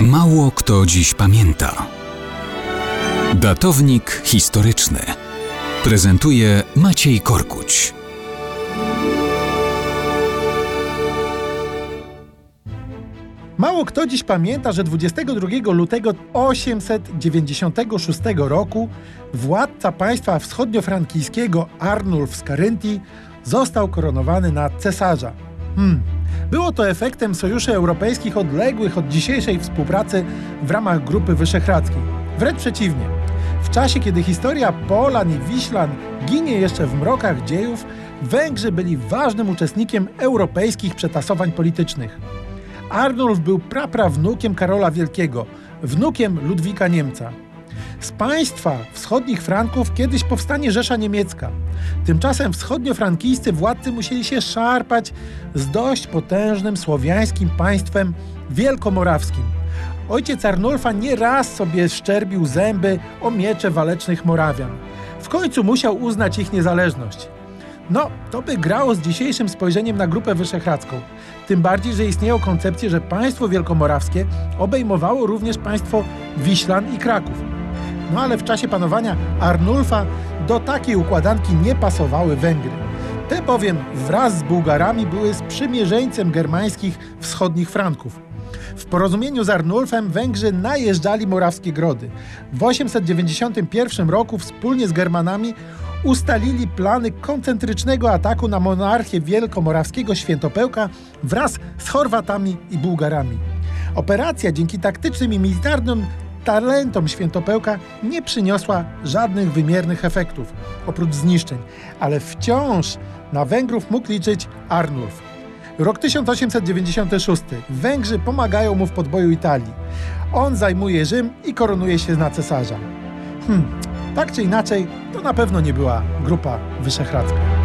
Mało kto dziś pamięta. Datownik historyczny prezentuje Maciej Korkuć. Mało kto dziś pamięta, że 22 lutego 896 roku władca państwa wschodniofrankijskiego Arnulf z Caryntii został koronowany na cesarza. Hmm. Było to efektem sojuszy europejskich odległych od dzisiejszej współpracy w ramach Grupy Wyszehradzkiej. Wręcz przeciwnie. W czasie, kiedy historia Polan i Wiślan ginie jeszcze w mrokach dziejów, Węgrzy byli ważnym uczestnikiem europejskich przetasowań politycznych. Arnulf był praprawnukiem Karola Wielkiego, wnukiem Ludwika Niemca. Z państwa wschodnich Franków kiedyś powstanie Rzesza Niemiecka. Tymczasem wschodniofrankijscy władcy musieli się szarpać z dość potężnym słowiańskim państwem wielkomorawskim. Ojciec Arnulfa nie raz sobie szczerbił zęby o miecze walecznych Morawian. W końcu musiał uznać ich niezależność. No, to by grało z dzisiejszym spojrzeniem na Grupę Wyszehradzką. Tym bardziej, że istnieją koncepcje, że państwo wielkomorawskie obejmowało również państwo Wiślan i Kraków. No ale w czasie panowania Arnulfa do takiej układanki nie pasowały Węgry. Te bowiem wraz z Bułgarami były sprzymierzeńcem germańskich wschodnich Franków. W porozumieniu z Arnulfem Węgrzy najeżdżali morawskie grody. W 891 roku wspólnie z Germanami ustalili plany koncentrycznego ataku na monarchię wielkomorawskiego Świętopełka wraz z Chorwatami i Bułgarami. Operacja dzięki taktycznym i militarnym talentom Świętopełka nie przyniosła żadnych wymiernych efektów, oprócz zniszczeń, ale wciąż na Węgrów mógł liczyć Arnulf. Rok 1896. Węgrzy pomagają mu w podboju Italii. On zajmuje Rzym i koronuje się na cesarza. Hmm, tak czy inaczej, to na pewno nie była Grupa Wyszehradzka.